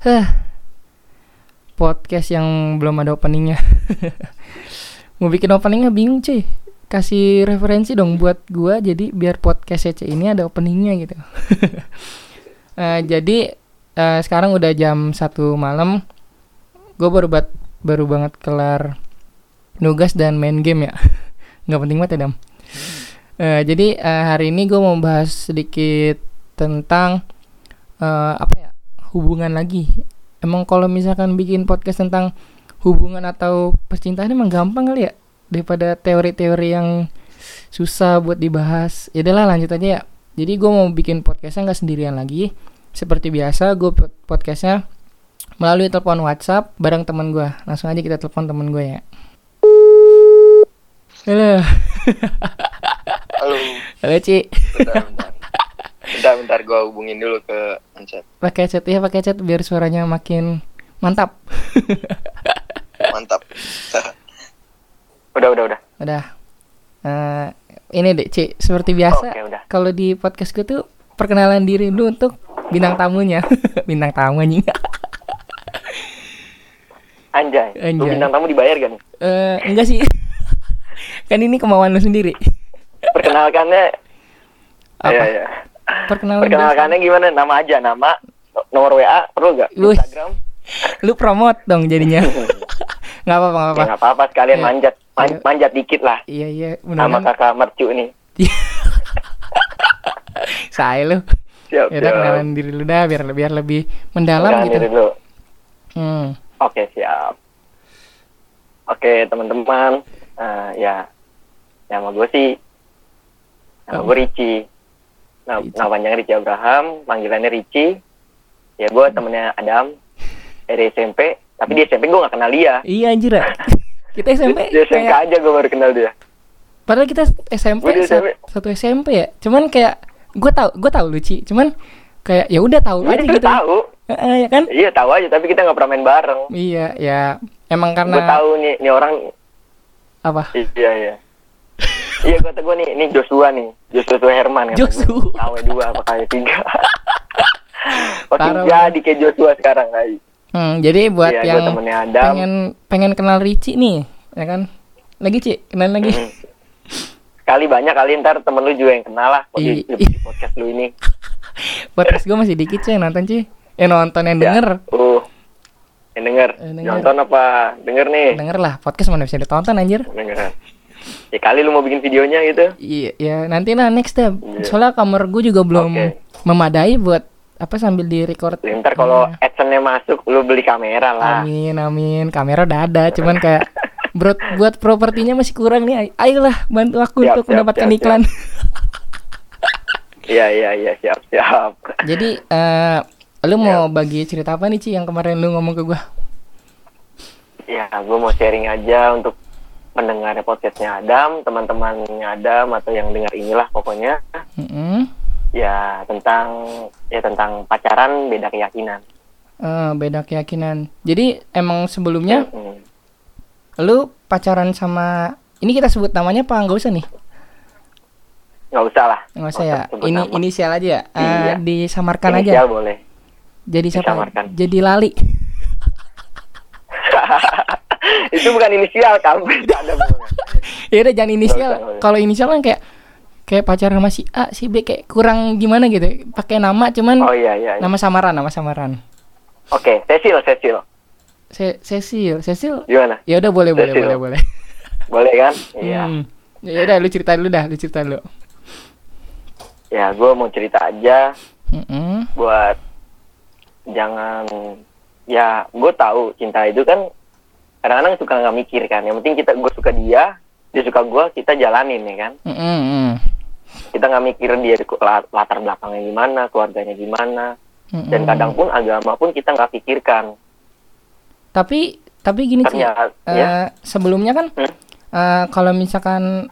Hah. Podcast yang belum ada openingnya. Mau bikin openingnya bingung cuy. Kasih referensi dong buat gua jadi biar podcast CC ini ada openingnya gitu. Eh, jadi eh, sekarang udah jam satu malam. Gue baru bat, baru banget kelar nugas dan main game ya. Nggak penting banget ya dam. Eh, jadi eh, hari ini gue mau bahas sedikit tentang eh, apa ya hubungan lagi. Emang kalau misalkan bikin podcast tentang hubungan atau percintaan emang gampang kali ya daripada teori-teori yang susah buat dibahas. Ya udahlah lanjut aja ya. Jadi gue mau bikin podcastnya nggak sendirian lagi. Seperti biasa gue pod- podcastnya melalui telepon WhatsApp bareng teman gue. Langsung aja kita telepon teman gue ya. Halo, Halo, halo Ci. bentar, bentar. Bentar, bentar, gue hubungin dulu ke Anset. Pakai chat ya, pakai chat biar suaranya makin mantap. Mantap. udah, udah, udah. Udah. Eh, ini deh, Ci, seperti biasa. Udah. Kalau di podcast gue tuh perkenalan diri dulu untuk bintang tamunya. bintang tamu anjing. Anjay, lu Anjay. bintang tamu dibayar kan? Eh, enggak sih. kan ini kemauan lu sendiri. Perkenalkannya, Apa? Iya, iya. Perkenalan Perkenalkannya gimana? Nama aja, nama, nomor WA, perlu gak? Wih. Instagram? Lu promote dong jadinya. Nggak apa-apa, nggak Ya apa-apa. nggak apa-apa, sekalian Iya. manjat, man- Iya. manjat dikit lah. Iya, iya, Sama mudah-mudahan. kakak mercu nih. Saya lu. Siap, Ya udah siap. kenalan diri lu dah biar biar lebih mendalam Perkenalan gitu. diri dulu. Hmm. Oke, siap. Oke, teman-teman. Eh, ya, nama gue sih, nama Oh. gue Ricci. Ricci. nama panjangnya Ricci Abraham, panggilannya Ricci. Ya, gue temennya Adam dari SMP. Tapi di SMP gue gak kenal dia. Iya anjir ya. Kita SMP Di SMK kayak aja gue baru kenal dia. padahal kita SMP, Gua di SMP. satu SMP ya. Cuman kayak gue tau gue tau Luci. Cuman kayak ya udah tahu Iya, aja gitu. tahu. Heeh, ya kan? Iya, tahu aja. Tapi kita gak pernah main bareng. Iya, ya emang Gue karena tahu nih, nih orang. apa? Iya, iya. Iya, kata gue nih, ini Joshua nih. Joshua Herman. kata Joshua. gua. KW2 apa KW3. Makin Parah, jadi kayak Joshua sekarang, guys. Hmm, jadi buat gua yang pengen pengen kenal Ricci nih, ya kan? Lagi Ci, kenal lagi. Mm. Kali banyak kali ntar temen lu juga yang kenal lah di, Iya. di podcast lu ini. Podcast gue masih dikit sih yang nonton Ci. Eh nonton yang Ya. denger. Uh, yang denger. Eh, denger. Nonton apa? Denger nih. Denger lah, podcast mana bisa ditonton anjir. Denger. Ya kali lu mau bikin videonya gitu. Iya, ya nanti lah next step. Iya. Soalnya kamar gue juga belum Oke. memadai buat apa sambil di record. Ya, Ntar kalau Iya. adsense-nya masuk, lu beli kamera lah. Amin, amin. Kamera udah ada, cuman kayak buat buat propertinya masih kurang nih. Ay- Ayolah bantu aku Siap, untuk siap, mendapatkan siap, iklan. Iya, iya, iya, siap, siap. Jadi eh lu mau bagi cerita apa nih Ci yang kemarin lu ngomong ke gua? Ya, gue mau sharing aja untuk pendengar podcastnya Adam, teman-temannya Adam atau yang dengar inilah pokoknya. Mm-mm. Ya tentang ya tentang pacaran beda keyakinan. Eh, beda keyakinan. Jadi emang sebelumnya Hmm. lu pacaran sama ini kita sebut namanya apa nggak usah nih? Nggak usah lah. Nggak usah ya. Ini nama. inisial aja ya. Eh, Iya. disamarkan Inisial aja. boleh. Jadi siapa? disamarkan. Jadi Lali. itu bukan inisial kamu ada ya udah jangan inisial. Kalau inisial kan kayak kayak pacaran sama si A, si B kayak kurang gimana gitu. Pakai nama cuman oh iya iya, iya. nama samaran, nama samaran. oke Cecil Cecil Se Cecil, Cecil. gimana Ya udah boleh boleh Cecil. boleh boleh. boleh kan iya Hmm. Ya udah lu cerita dulu dah, lu cerita dulu. ya gue mau cerita aja Mm-mm. buat jangan ya gue tahu cinta itu kan kadang-kadang suka nggak mikir kan yang penting kita gue suka dia dia suka gue kita jalanin ya kan mm. kita nggak mikir dia di- la- latar belakangnya gimana keluarganya gimana Mm-mm. dan kadang pun agama pun kita nggak pikirkan Tapi tapi gini sih. eh, ya sebelumnya kan Hmm? eh, kalau misalkan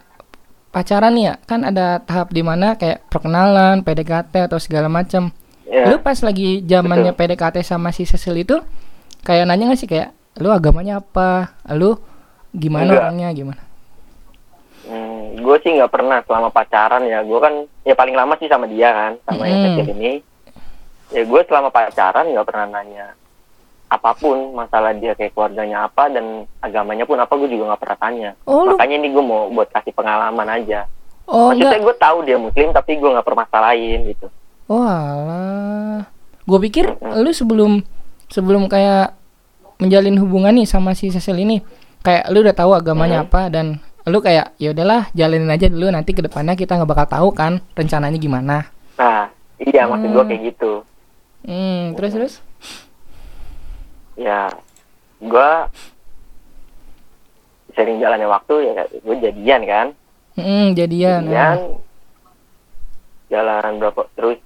pacaran nih ya kan ada tahap di mana kayak perkenalan, PDKT atau segala macam. ya Lu pas lagi zamannya PDKT sama si Cecil itu kayak nanya gak sih kayak lu agamanya apa? Lu gimana Enggak. orangnya gimana? Hmm, gue sih nggak pernah selama pacaran ya. Gue kan ya paling lama sih sama dia kan, sama yang Mm-mm. kecil ini. Ya gue selama pacaran nggak pernah nanya apa pun masalah dia kayak keluarganya apa dan agamanya pun apa gue juga nggak pernah tanya Oh lu makanya ini gue mau buat kasih pengalaman aja oh maksudnya gue tahu dia muslim tapi gue nggak permasalahin gitu Oh alah. Gue pikir lu sebelum sebelum kayak menjalin hubungan nih sama si Cecil ini kayak lu udah tahu agamanya Hmm. apa dan lu kayak ya udahlah jalanin aja dulu nanti ke depannya kita nggak bakal tahu kan rencananya gimana. nah iya maksud gue Hmm. kayak gitu Hmm, terus terus? ya gue sering jalannya waktu ya gue jadian kan Hmm, jadian. jadian jalan berapa terus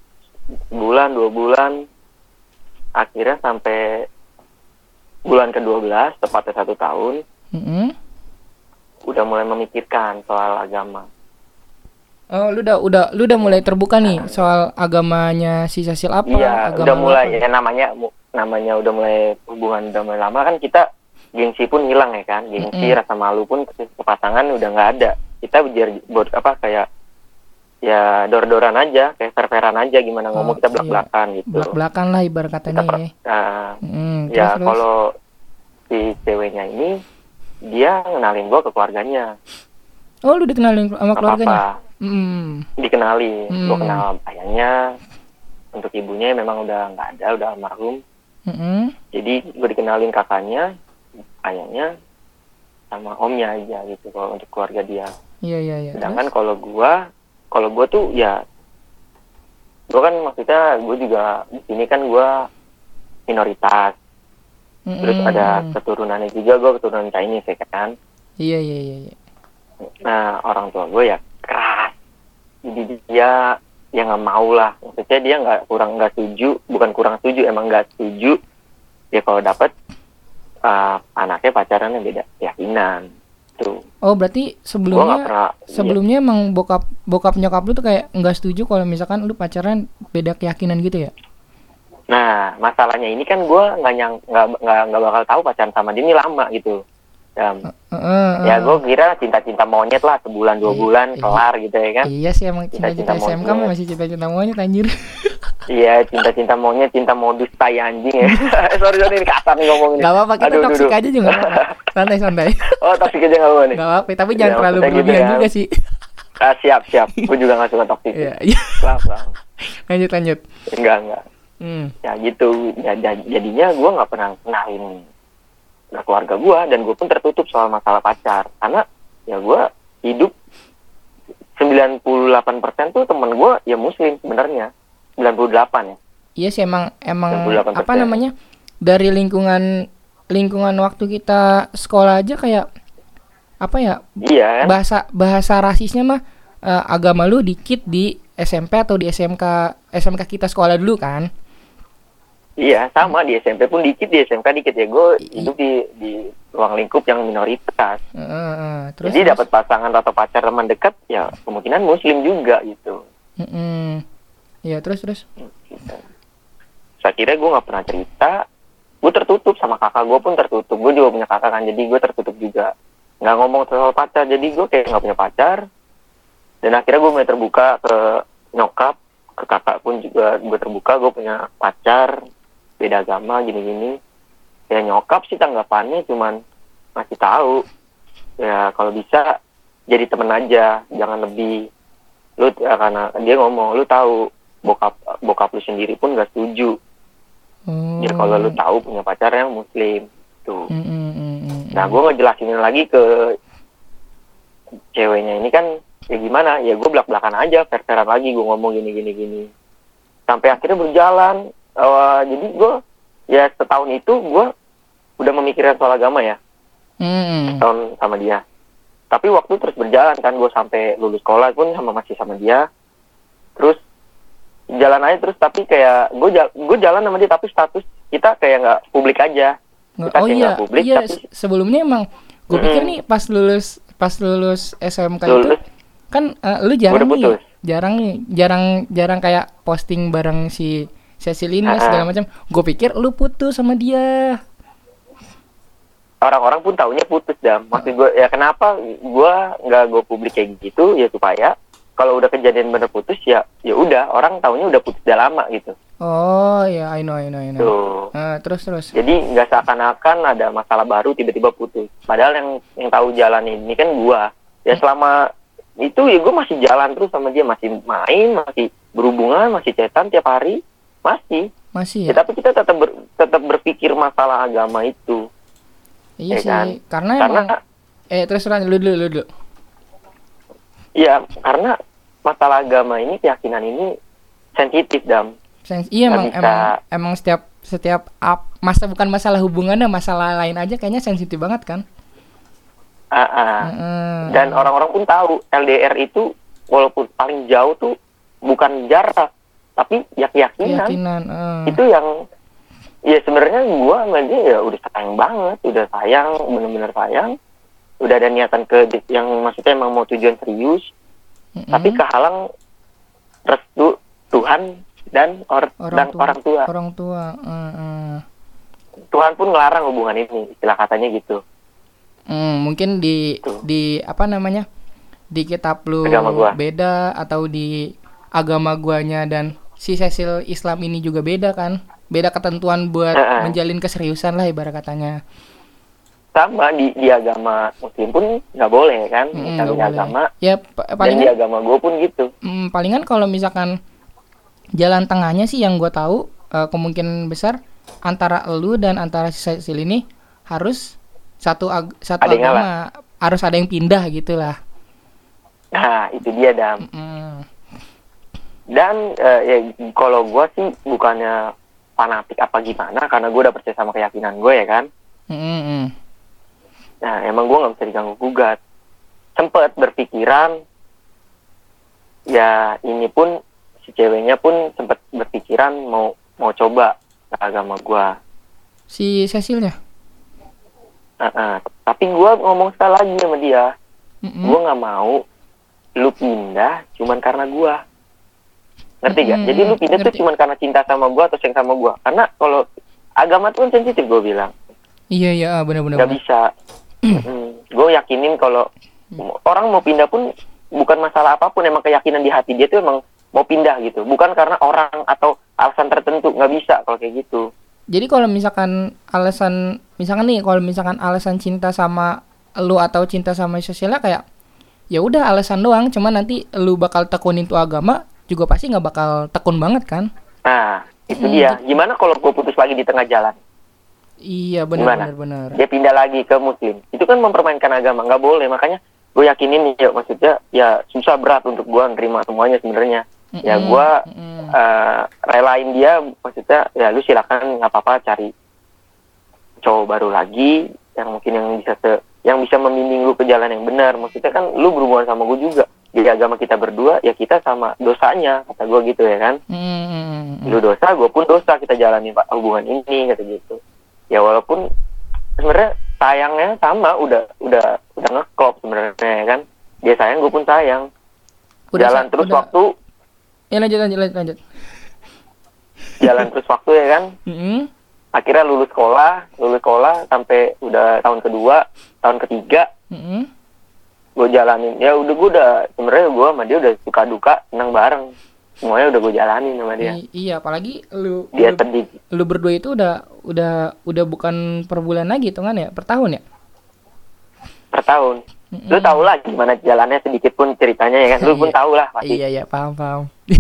bulan dua bulan akhirnya sampai bulan ke-12 tepatnya satu tahun Hmm. udah mulai memikirkan soal agama Oh, lu udah udah lu udah mulai terbuka nih soal agamanya si Cecil apa? iya agama udah mulai apa? ya namanya namanya udah mulai hubungan udah mulai lama kan kita gengsi pun hilang ya kan gengsi Mm-mm. rasa malu pun ke ke pasangan udah nggak ada kita biar buat apa kayak ya dor-doran aja kayak fair-fairan aja gimana Oh, ngomong kita iya. belak-belakan gitu Belak-belakan lah ibarat katanya per- ya. Hmm, terus, ya terus? kalau si ceweknya ini dia ngenalin gua ke keluarganya Oh, lu dikenalin sama keluarganya? apa-apa Hmm. dikenalin gua Hmm. kenal ayahnya untuk ibunya memang udah nggak ada udah almarhum Hmm. jadi gue dikenalin kakaknya ayahnya sama omnya aja gitu kalau untuk keluarga dia Iya, iya, iya. sedangkan kalau gua kalau gua tuh ya gua kan maksudnya gue juga di sini kan gua minoritas. Terus? terus ada keturunannya juga gua keturunan Chinese ya kan? Iya, iya, iya, iya. nah orang tua gue ya keras. Jadi dia ya nggak mau lah. Maksudnya dia nggak kurang nggak setuju bukan kurang setuju emang nggak setuju. Ya kalau dapet uh, anaknya pacarannya beda keyakinan. Tuh Oh, berarti sebelumnya pernah sebelumnya emang bokap bokap nyokap lu tuh kayak nggak setuju kalau misalkan lu pacaran beda keyakinan gitu ya? nah masalahnya ini kan gue nggak nyang nggak nggak nggak bakal tahu pacaran sama dia ini lama gitu Dan, Heeh, ya heeh. gue kira cinta-cinta monyet lah sebulan dua Iya, bulan iya. kelar gitu ya kan Iya sih emang Cinta-cinta SMK monyet. masih cinta-cinta monyet anjir. iya cinta-cinta monyet cinta modus tai anjing ya sorry sorry ini kasar nih ngomong ini Gak apa-apa kita Aduh, toksik aduh. aja juga. apa-apa. Santai santai. oh toksik aja nggak apa nih Gak apa-apa, tapi jangan Ya, terlalu maksudnya gitu berlebihan ya. juga sih. Ah, siap siap gue juga nggak suka toksik Iya, iya. Lanjut lanjut. enggak enggak Hmm. ya gitu ya, ja- jadinya gue nggak pernah kenalin ke keluarga gue dan gue pun tertutup soal masalah pacar karena ya gue hidup 98% tuh temen gue ya muslim sebenarnya 98 ya Iya sih emang emang 98%. apa namanya? Dari lingkungan lingkungan waktu kita sekolah aja kayak apa ya? iya bahasa bahasa rasisnya mah eh, agama lu dikit di SMP atau di SMK SMK kita sekolah dulu kan iya sama di SMP pun dikit di SMK dikit ya. Gue hidup di di ruang lingkup yang minoritas. Eh, eh. terus jadi dapat pasangan atau pacar teman dekat ya kemungkinan muslim juga gitu. Mm-mm. ya terus terus? Gitu. saya kira gue nggak pernah cerita. Gue tertutup sama kakak gue pun tertutup. Gue juga punya kakak kan jadi gue tertutup juga. Nggak ngomong soal pacar jadi gue kayak nggak punya pacar. Dan akhirnya gue mulai terbuka ke nyokap ke kakak pun juga gue terbuka gue punya pacar beda agama gini-gini. Ya nyokap sih tanggapannya cuman masih tahu. Ya kalau bisa jadi temen aja jangan lebih. Lu ya, karena dia ngomong lu tahu bokap bokap lu sendiri pun gak setuju. Oh. jadi kalau lu tahu punya pacar yang muslim tuh. Mm, mm, mm, mm, nah mm. gue ngejelasin lagi ke ceweknya ini kan ya gimana? Ya gue belak belakan aja fair fairan lagi gue ngomong gini gini gini. Sampai akhirnya berjalan Eh, jadi gue ya setahun itu gue udah memikirkan soal agama ya. Mm, mm. tahun sama dia. Tapi waktu terus berjalan kan gue sampai lulus sekolah pun sama masih sama dia. Terus jalan aja terus tapi kayak gue gue jalan sama dia tapi status kita kayak nggak publik aja. Kita oh iya publik, iya tapi- se- sebelumnya emang gue pikir Mm. nih pas lulus pas lulus SMK itu lulus. kan eh, lu jarang nih jarang nih jarang jarang kayak posting bareng si Cecilina Ah, ah. segala macam. Gue pikir lu putus sama dia. Orang-orang pun taunya putus dah maksud gue ya kenapa gue nggak gue publik kayak gitu ya supaya kalau udah kejadian bener putus ya ya udah. Orang taunya udah putus udah lama gitu. Oh ya, I know, I know, I know. tuh. Eh, terus terus. jadi nggak seakan-akan ada masalah baru tiba-tiba putus. Padahal yang yang tahu jalan ini kan gua. Ya selama itu ya gue masih jalan terus sama dia. Masih main masih berhubungan masih cetan tiap hari masih Masih ya, ya. tapi kita tetap ber- tetap berpikir masalah agama itu Iya ya sih. kan? Karena, karena emang eh terus lu dulu lu dulu. ya karena masalah agama ini keyakinan ini sensitif dam Sens- iya emang bisa. emang emang setiap setiap up, masa bukan masalah hubungannya masalah lain aja kayaknya sensitif banget kan. Ah, ah. Heeh. dan orang-orang pun tahu LDR itu walaupun paling jauh tuh bukan jarak tapi ya keyakinan keyakinan. eh. itu yang ya sebenarnya gua sama dia ya udah sayang banget udah sayang bener-bener sayang udah ada niatan ke yang maksudnya emang mau tujuan serius Mm-mm. tapi kehalang restu Tuhan dan or dan orang tua Orang tua. eh. Tuhan pun ngelarang hubungan ini istilah katanya gitu Hmm, mungkin di Tuh. di apa namanya di kitab lu beda atau di agama guanya dan si Cecil Islam ini juga beda kan? Beda ketentuan buat Heeh. menjalin keseriusan lah ibarat katanya. Sama di di agama muslim pun nggak boleh kan? Mm, nggak di boleh. agama ya pa- dan di agama gue pun gitu. Hmm, palingan kalau misalkan jalan tengahnya sih yang gua tahu eh, kemungkinan besar antara lu dan antara si Cecil ini harus satu ag- satu Ada agama harus ada yang pindah gitulah nah itu dia dam. Mm, dan eh, ya kalau gue sih bukannya fanatik apa gimana karena gue udah percaya sama keyakinan gue ya kan? Mm, mm, mm. nah emang gue nggak bisa diganggu gugat. Sempet berpikiran ya ini pun si ceweknya pun sempet berpikiran mau mau coba ke agama gue si Cecilnya tapi gue ngomong sekali lagi sama dia. Mm-mm. gue nggak mau lu pindah cuman karena gue ngerti gak? Mm-mm, Jadi lu pindah tuh ngerti. cuman karena cinta sama gue atau sayang sama gue. Karena kalau agama tuh kan sensitif gue bilang, Iya iya benar-benar. nggak bisa. gue yakinin kalau orang mau pindah pun bukan masalah apa pun, emang keyakinan di hati dia tuh emang mau pindah gitu, bukan karena orang atau alasan tertentu nggak bisa kalau kayak gitu. Jadi kalau misalkan alasan misalkan nih kalau misalkan alasan cinta sama lu atau cinta sama sosialnya kayak ya udah alasan doang, cuman nanti lu bakal tekunin tuh agama juga pasti nggak bakal tekun banget kan? Nah itu Hmm, dia. Gimana kalau gue putus lagi di tengah jalan? Iya benar benar benar. dia pindah lagi ke muslim. Itu kan mempermainkan agama. Nggak boleh. Makanya gue yakinin ya maksudnya ya susah berat untuk gue nerima semuanya sebenarnya. Ya Mm-mm, gue mm-mm. eh, relain dia. Maksudnya ya lu silakan nggak apa-apa cari cowok baru lagi yang mungkin yang bisa se yang bisa membimbing lu ke jalan yang benar. Maksudnya kan lu berhubungan sama gue juga di agama kita berdua ya kita sama dosanya kata gue gitu ya kan Mm-mm. lu dosa gue pun dosa kita jalani pak hubungan ini kata gitu ya walaupun sebenarnya sayangnya sama udah udah udah ngeklop sebenarnya ya kan dia sayang gue pun sayang Udah jalan terus udah- waktu Ya lanjut lanjut lanjut. lanjut. jalan terus waktu ya kan Mm-mm. akhirnya lulus sekolah lulus sekolah sampai udah tahun kedua tahun ketiga Mm-mm. Gue jalanin. Ya udah gue udah sebenarnya gue sama dia udah suka duka senang bareng. Semuanya udah gue jalanin sama dia. I- iya apalagi lu dia lu, lu berdua itu udah udah udah bukan per bulan lagi hitungan ya? Per tahun ya? Per tahun. Mm-mm. lu tau lah gimana jalannya sedikit pun ceritanya ya kan? Lu pun Iya. tau lah pasti. Iya iya paham paham.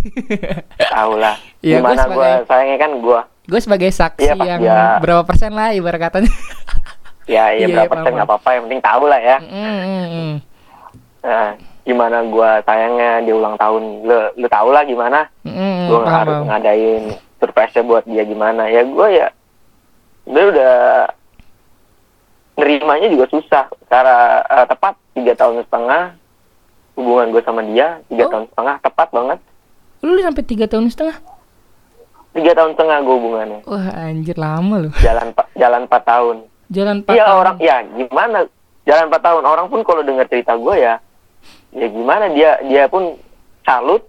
Tau lah gua gimana gue sebagai- sayangnya kan gue gue sebagai saksi pas yang dia- berapa persen lah ibarat katanya. Ya Iya, iya berapa persen nggak apa-apa yang penting tahu lah ya. Mm, mm, mm. Nah, gimana gue sayangnya di ulang tahun. Lu lu tau lah gimana. Mm, gue harus ngadain surprise buat dia gimana. Ya gue ya dia udah nerimanya juga susah. Cara eh, tepat tiga tahun setengah hubungan gue sama dia Oh. tiga tahun setengah tepat banget. Lu sampai tiga tahun setengah? Tiga tahun setengah gue hubungannya. Wah anjir lama lu. Jalan jalan empat tahun. Jalan empat iya tahun. orang ya gimana? Jalan empat tahun. Orang pun kalau dengar cerita gue ya ya gimana dia dia pun salut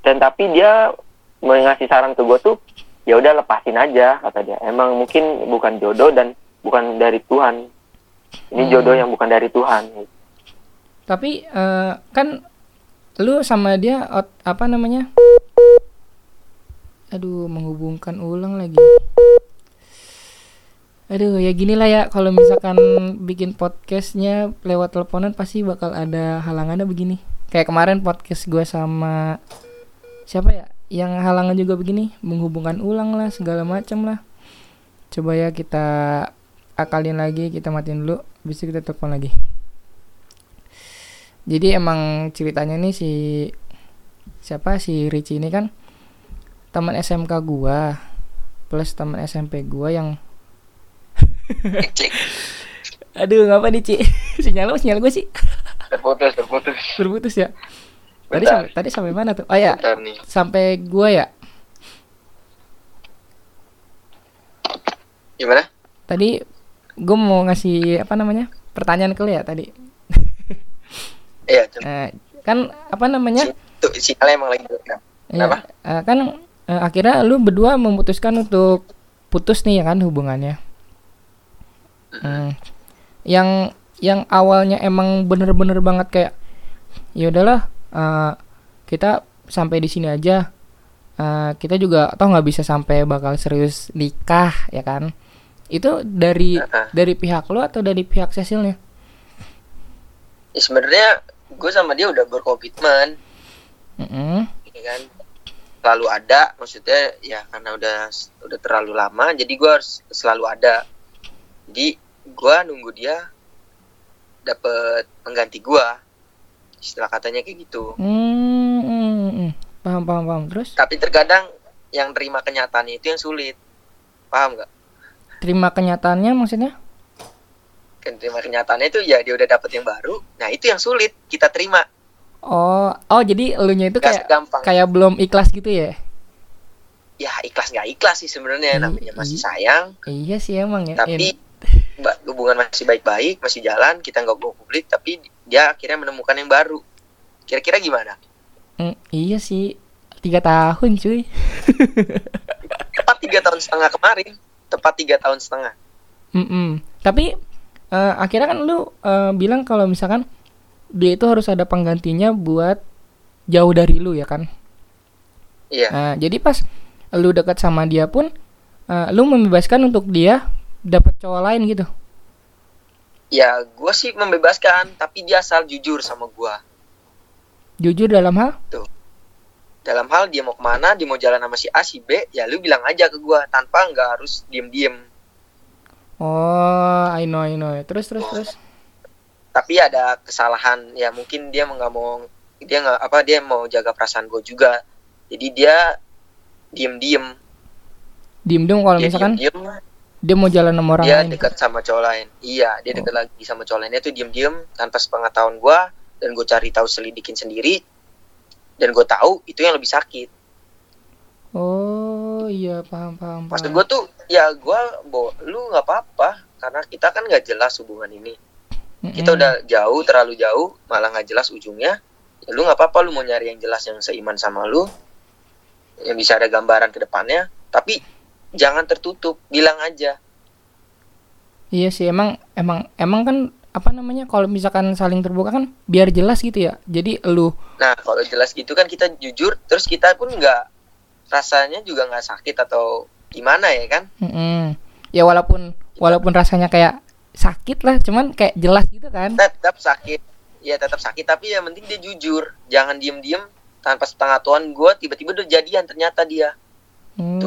dan tapi dia mau ngasih saran ke gue tuh ya udah lepasin aja kata dia. Emang mungkin bukan jodoh dan bukan dari Tuhan. Ini Hmm. jodoh yang bukan dari Tuhan. Tapi eh, kan lu sama dia ot- apa namanya? Aduh menghubungkan ulang lagi aduh ya gini lah ya kalau misalkan bikin podcastnya lewat teleponan pasti bakal ada halangannya begini. Kayak kemarin podcast gue sama siapa ya? Yang halangan juga begini menghubungkan ulang lah segala macam lah. Coba ya kita akalin lagi kita matiin dulu bisa kita telepon lagi. Jadi emang ceritanya nih si siapa? Si Ricci ini kan teman SMK gua plus teman SMP gua yang Cik, aduh ngapa nih Ci sinyal sinyal gue sih terputus, terputus. berputus ya? Tadi sampai tadi sampai mana tuh? Oh ya. Sampai gua ya? Gimana? tadi gue mau ngasih apa namanya pertanyaan ke lu ya tadi. Iya. Eh, kan apa namanya? Tuh, sinyalnya emang lagi nah, Ya, Kenapa? eh, kan eh, akhirnya lu berdua memutuskan untuk putus nih ya kan hubungannya. Hmm. Yang yang awalnya emang bener-bener banget kayak ya udahlah eh, kita sampai di sini aja. Eh, kita juga toh nggak bisa sampai bakal serius nikah ya kan. Itu dari Heeh. dari pihak lu atau dari pihak Cecilnya? Ya, sebenarnya gue sama dia udah berkomitmen, Mm-mm. ya kan? Selalu ada, maksudnya ya karena udah udah terlalu lama, jadi gue harus selalu ada. Jadi gue nunggu dia dapet pengganti gue. Istilah katanya kayak gitu. Hmm, hmm, hmm. paham paham paham terus Tapi terkadang yang terima kenyataannya itu yang sulit. Paham nggak? terima kenyataannya maksudnya Kan terima kenyataannya itu ya dia udah dapet yang baru. Nah itu yang sulit kita terima. Oh, oh jadi elunya itu kayak Gak segampang. kayak belum ikhlas gitu ya? Ya ikhlas nggak ikhlas sih sebenarnya namanya masih sayang. Iya sih emang ya. tapi ba- hubungan masih baik-baik masih jalan kita nggak go publik tapi dia akhirnya menemukan yang baru kira-kira gimana Mm, iya sih tiga tahun cuy. tepat tiga tahun setengah kemarin tepat tiga tahun setengah Mm-mm. Tapi eh, akhirnya kan lu eh, bilang kalau misalkan dia itu harus ada penggantinya buat jauh dari lu ya kan? iya Nah, jadi pas lu dekat sama dia pun eh, lu membebaskan untuk dia dapat cowok lain gitu. ya gue sih membebaskan tapi dia asal jujur sama gue Jujur dalam hal? dalam hal dia mau ke mana dia mau jalan sama si A si B ya lu bilang aja ke gue tanpa nggak harus diem-diem Oh, I know, I know. Terus terus terus. tapi ada kesalahan ya mungkin dia nggak mau dia nggak apa dia mau jaga perasaan gue juga jadi dia diem-diem Diem dong kalau dia misalkan diem-diem dia mau jalan sama orang dia lain. dekat sama cowok lain iya dia dekat lagi sama cowok lain dia tuh diem diem tanpa sepengetahuan gue dan gue cari tahu selidikin sendiri dan gue tahu itu yang lebih sakit Oh iya paham paham. maksud paham. gue tuh ya gue bo lu nggak apa-apa karena kita kan nggak jelas hubungan ini kita Mm-mm. udah jauh terlalu jauh malah nggak jelas ujungnya ya lu nggak apa-apa lu mau nyari yang jelas yang seiman sama lu yang bisa ada gambaran ke depannya tapi jangan tertutup bilang aja Iya sih emang emang emang kan apa namanya kalau misalkan saling terbuka kan biar jelas gitu ya. Jadi lu Nah, kalau jelas gitu kan kita jujur, terus kita pun nggak rasanya juga nggak sakit atau gimana ya kan? mm-mm. ya walaupun walaupun rasanya kayak sakit lah, cuman kayak jelas gitu kan. Tetap sakit, ya tetap sakit. Tapi yang penting dia jujur, jangan diem-diem tanpa setengah tuan gue tiba-tiba udah jadian ternyata dia. Hmm.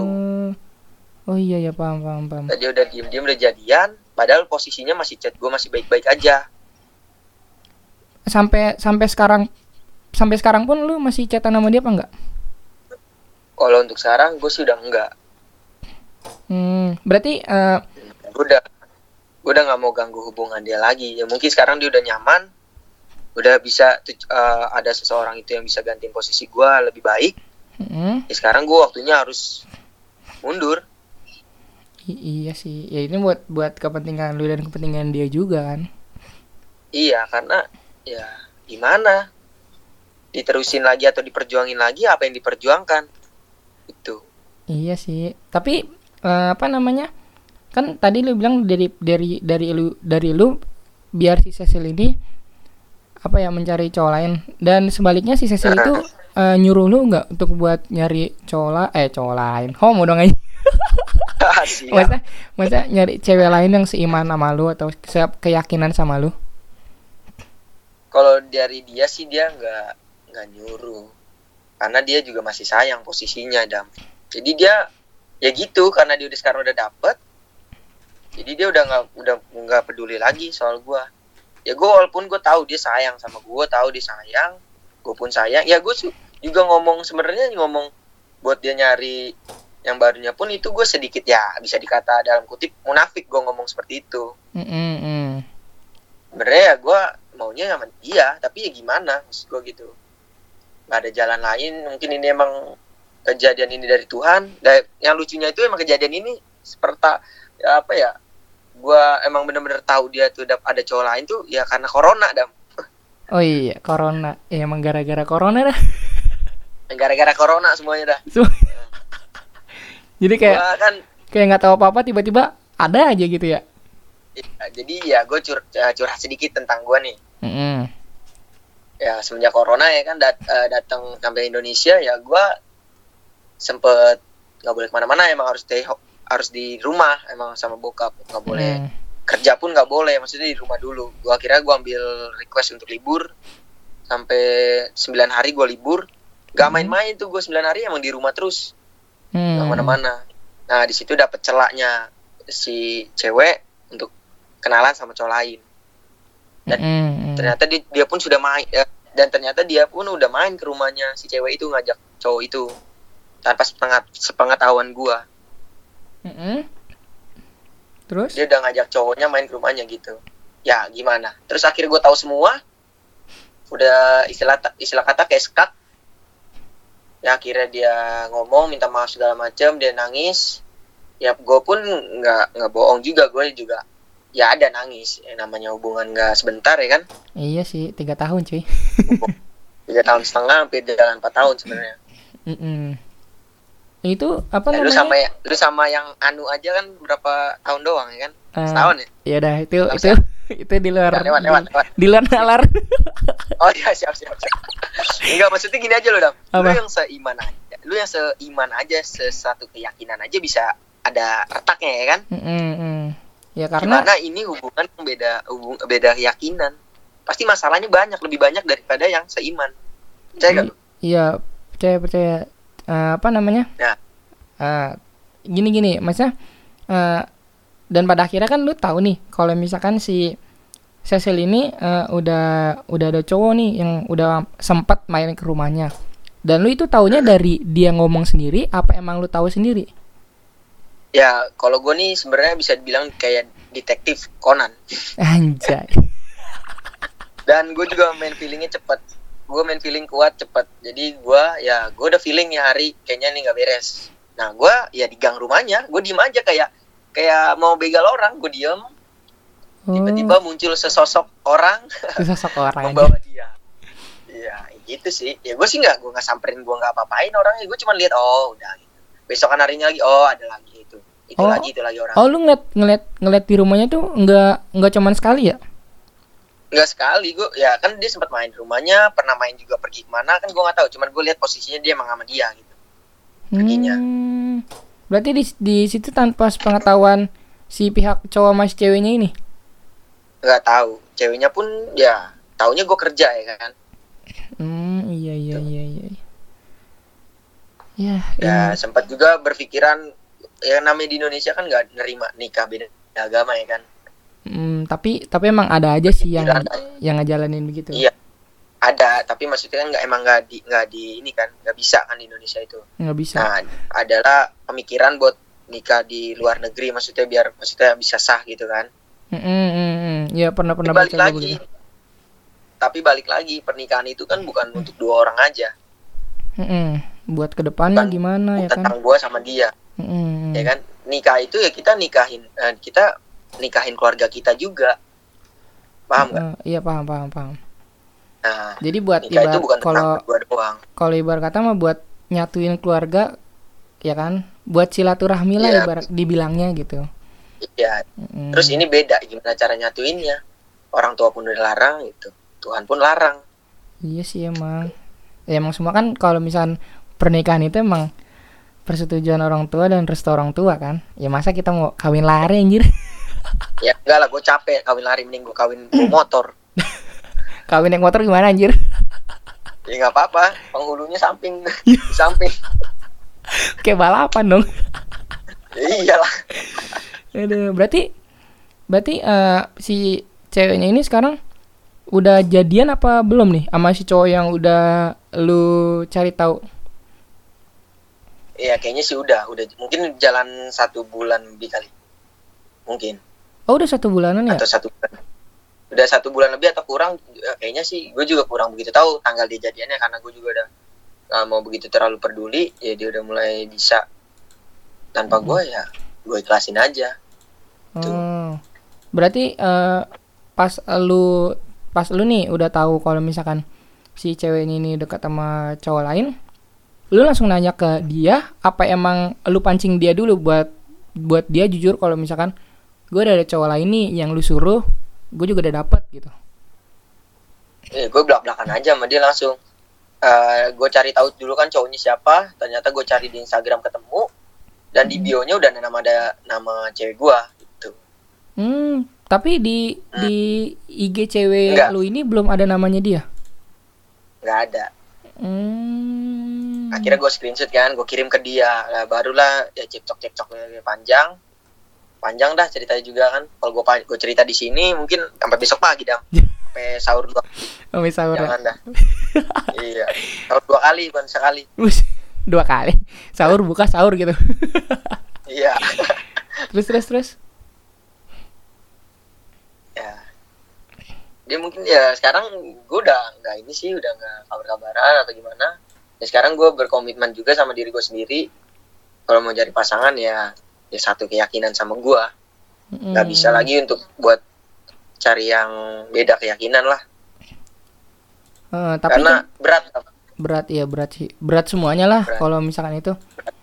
Oh iya ya paham paham paham. Tadi udah diem-diem udah jadian, padahal posisinya masih chat gue masih baik-baik aja. Sampai sampai sekarang sampai sekarang pun lu masih chatan sama dia apa enggak? Kalau untuk sekarang gue sih udah enggak. Hmm, berarti eh, Gue udah gue udah nggak mau ganggu hubungan dia lagi. Ya mungkin sekarang dia udah nyaman, udah bisa eh, ada seseorang itu yang bisa gantiin posisi gue lebih baik. mm, ya sekarang gue waktunya harus mundur i- iya sih. Ya ini buat buat kepentingan lu dan kepentingan dia juga kan. iya karena ya gimana diterusin lagi atau diperjuangin lagi apa yang diperjuangkan itu Iya sih. Tapi eh, apa namanya? Kan tadi lu bilang dari dari dari lu dari lu biar si Cecil ini apa ya mencari cowok lain dan sebaliknya si Cecil itu eh, nyuruh lu nggak untuk buat nyari cowok eh cowok lain homo dong aja. masa masa nyari cewek lain yang seiman sama lu atau keyakinan sama lu? Kalau dari dia sih dia nggak nggak nyuruh. Karena dia juga masih sayang posisinya dam. Jadi dia ya gitu karena dia udah sekarang udah dapet jadi dia udah nggak udah nggak peduli lagi soal gua. Ya gue walaupun gue tahu dia sayang sama gue tahu dia sayang gue pun sayang. Ya gue juga ngomong sebenarnya ngomong buat dia nyari yang barunya pun itu gue sedikit ya bisa dikata dalam kutip munafik gue ngomong seperti itu. Mm, mm, mm. sebenarnya ya gue maunya sama dia tapi ya gimana maksud gue gitu. Nggak ada jalan lain mungkin ini emang kejadian ini dari Tuhan. Dan yang lucunya itu emang kejadian ini seperti ya apa ya gue emang bener-bener tahu dia tuh ada cowok lain tuh ya karena corona dam. Oh iya corona. Ya emang gara-gara corona dah. Gara-gara corona semuanya dah jadi kayak Gua kan kayak nggak tahu apa-apa tiba-tiba ada aja gitu ya ya, jadi ya gue cur ya, curhat sedikit tentang gue nih Mm-mm. ya semenjak corona ya kan dat eh, datang sampai Indonesia ya gue sempet nggak boleh ke mana-mana emang harus stay harus di rumah emang sama bokap nggak boleh Mm. kerja pun nggak boleh maksudnya di rumah dulu gua akhirnya gua ambil request untuk libur sampai 9 hari gua libur gak Hmm. main-main tuh gue 9 hari emang di rumah terus Hmm. nggak mana-mana. Nah di situ dapet celaknya si cewek untuk kenalan sama cowok lain. Dan Mm, mm. ternyata dia, dia pun sudah main ya, dan ternyata dia pun udah main ke rumahnya si cewek itu ngajak cowok itu. Tanpa sepengat sepengetahuan gua. Mm-mm. terus? Dia udah ngajak cowoknya main ke rumahnya gitu. Ya gimana? Terus akhirnya gue tahu semua. Udah istilah istilah kata kayak skak ya akhirnya dia ngomong minta maaf segala macam dia nangis. Ya gue pun nggak nggak bohong juga gue juga ya ada nangis. Ya, namanya hubungan nggak sebentar ya kan? Iya sih tiga tahun cuy. Tiga tahun setengah sampai jalan empat tahun sebenarnya. Mm-mm. itu apa Ya, lu namanya? sama ya, lu sama yang anu aja kan berapa tahun doang ya kan? Eh, setahun ya? ya udah itu itu itu di luar lewat lewat lewat di luar nalar Oh iya siap siap siap. Enggak maksudnya gini aja loh dam. Lu Apa? yang seiman aja, lu yang seiman aja sesuatu keyakinan aja bisa ada retaknya ya kan? Mm. ya karena Karena ini hubungan beda hubung, beda keyakinan. Pasti masalahnya banyak lebih banyak daripada yang seiman. Percaya gak lu? Iya, percaya percaya. Eh, apa namanya? Ya. Eh, gini gini, maksudnya eh, dan pada akhirnya kan lu tahu nih kalau misalkan si Cecil ini eh, udah udah ada cowok nih yang udah sempat main ke rumahnya. Dan lu itu taunya dari dia ngomong sendiri apa emang lu tahu sendiri? Ya kalau gue nih sebenarnya bisa dibilang kayak detektif Conan. Anjay. Dan gue juga main feelingnya cepet. Gue main feeling kuat cepet. Jadi gue ya gue udah feeling ya hari kayaknya nih nggak beres. Nah gue ya di gang rumahnya gue diem aja kayak kayak mau begal orang gue diem tiba-tiba muncul sesosok orang Oh, itu sosok orang aja. membawa dia iya gitu sih ya gue sih nggak gue nggak samperin gue nggak apa-apain orangnya gue cuma lihat oh udah gitu besokan harinya lagi oh ada lagi itu itu Oh. lagi itu lagi orang Oh, lu ngeliat ngeliat ngeliat di rumahnya tuh nggak nggak cuman sekali ya? nggak sekali gue ya kan dia sempat main di rumahnya pernah main juga pergi ke mana kan gue nggak tahu cuman gue lihat posisinya dia emang sama dia gitu Perginya. Hmm, berarti di di situ tanpa pengetahuan si pihak cowok sama si ceweknya ini. Nggak tahu ceweknya pun ya taunya gue kerja ya kan Hmm, iya iya iya iya. Ya, ya ini- sempat juga berpikiran ya namanya di Indonesia kan nggak nerima nikah beda agama ya kan hmm, tapi tapi emang ada aja sih yang Ada. yang ngejalanin begitu. Iya. ada tapi maksudnya kan nggak emang nggak di nggak di ini kan nggak bisa kan di Indonesia itu Nggak bisa. nah adalah pemikiran buat nikah di luar negeri maksudnya biar maksudnya bisa sah gitu kan Hmm, hmm, hmm, hmm. Ya pernah pernah balik baca lagi begitu. tapi balik lagi pernikahan itu kan bukan untuk dua orang aja Hmm, hmm. Buat ke depannya Bukan- gimana ya kan? tentang gua sama dia Hmm, hmm. ya kan nikah itu ya kita nikahin eh, kita nikahin keluarga kita juga paham nggak Eh, iya paham paham paham. nah Jadi buat nikah itu ibarat bukan kalau tentang gua doang kalau ibarat kata mah buat nyatuin keluarga ya kan buat silaturahmi lah Iya. ibarat dibilangnya gitu ya Mm-mm. terus ini beda gimana cara nyatuinnya orang tua pun udah larang gitu Tuhan pun larang Iya sih emang. Ya emang semua kan kalau misal pernikahan itu emang persetujuan orang tua dan restu orang tua kan. Ya masa kita mau kawin lari anjir. ya enggak lah gue capek kawin lari mending gue kawin motor kawin naik motor gimana anjir? ya nggak apa-apa penghulunya samping samping Kayak balapan dong. ya, iyalah Aduh, berarti berarti eh, si ceweknya ini sekarang udah jadian apa belum nih sama si cowok yang udah lu cari tahu? Iya kayaknya sih udah udah mungkin jalan satu bulan lebih kali mungkin Oh, udah satu bulanan ya? atau satu bulan udah satu bulan lebih atau kurang ya, kayaknya sih gue juga kurang begitu tahu tanggal dia jadiannya karena gue juga udah nggak mau begitu terlalu peduli ya dia udah mulai bisa tanpa Hmm. gue ya gue ikhlasin aja Oh. Berarti eh, pas lu pas lu nih udah tahu kalau misalkan si cewek ini nih dekat sama cowok lain, lu langsung nanya ke dia apa emang lu pancing dia dulu buat buat dia jujur kalau misalkan gue udah ada cowok lain nih yang lu suruh, gue juga udah dapet gitu. ya gue belak belakan aja sama dia langsung gue cari tahu dulu kan cowoknya siapa ternyata gue cari di Instagram ketemu dan di Hmm. bionya udah ada nama ada nama cewek gue gitu Hmm, tapi di di IG cewek Enggak. lu ini belum ada namanya dia. nggak ada Hmm. akhirnya gue screenshot kan gue kirim ke dia nah, barulah ya cekcok cekcok panjang panjang dah ceritanya juga kan kalau gue gue cerita di sini mungkin sampai besok pagi dah sampai sahur dua Oh, sahur ya. jangan dah iya sahur dua kali bukan sekali dua kali. Sahur buka sahur gitu. iya terus terus terus. ya dia mungkin ya sekarang gue udah nggak ini sih udah nggak kabar-kabaran atau gimana ya sekarang gue berkomitmen juga sama diri gue sendiri kalau mau cari pasangan ya ya satu keyakinan sama gue nggak bisa Hmm. lagi untuk buat cari yang beda keyakinan lah Eh, tapi karena kan berat berat ya berat sih. Berat semuanya lah Berat. kalau misalkan itu.